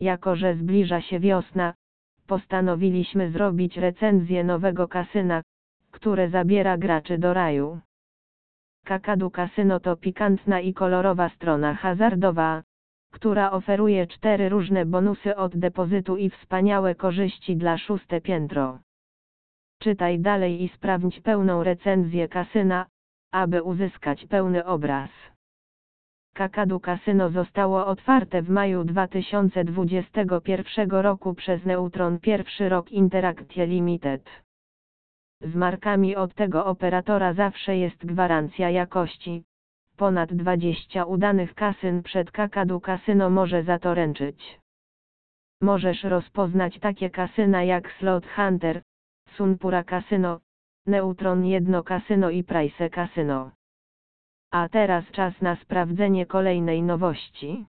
Jako że zbliża się wiosna, postanowiliśmy zrobić recenzję nowego kasyna, które zabiera graczy do raju. Kakadu Kasyno to pikantna i kolorowa strona hazardowa, która oferuje cztery różne bonusy od depozytu i wspaniałe korzyści dla szóste piętro. Czytaj dalej i sprawdź pełną recenzję kasyna, aby uzyskać pełny obraz. Kakadu Kasyno zostało otwarte w maju 2021 roku przez Neutron pierwszy rok Interactie Limited. Z markami od tego operatora zawsze jest gwarancja jakości. Ponad 20 udanych kasyn przed Kakadu Kasyno może za to ręczyć. Możesz rozpoznać takie kasyna jak Slot Hunter, Sunpura Kasyno, Neutron Jedno Kasyno i Price Kasyno. A teraz czas na sprawdzenie kolejnej nowości.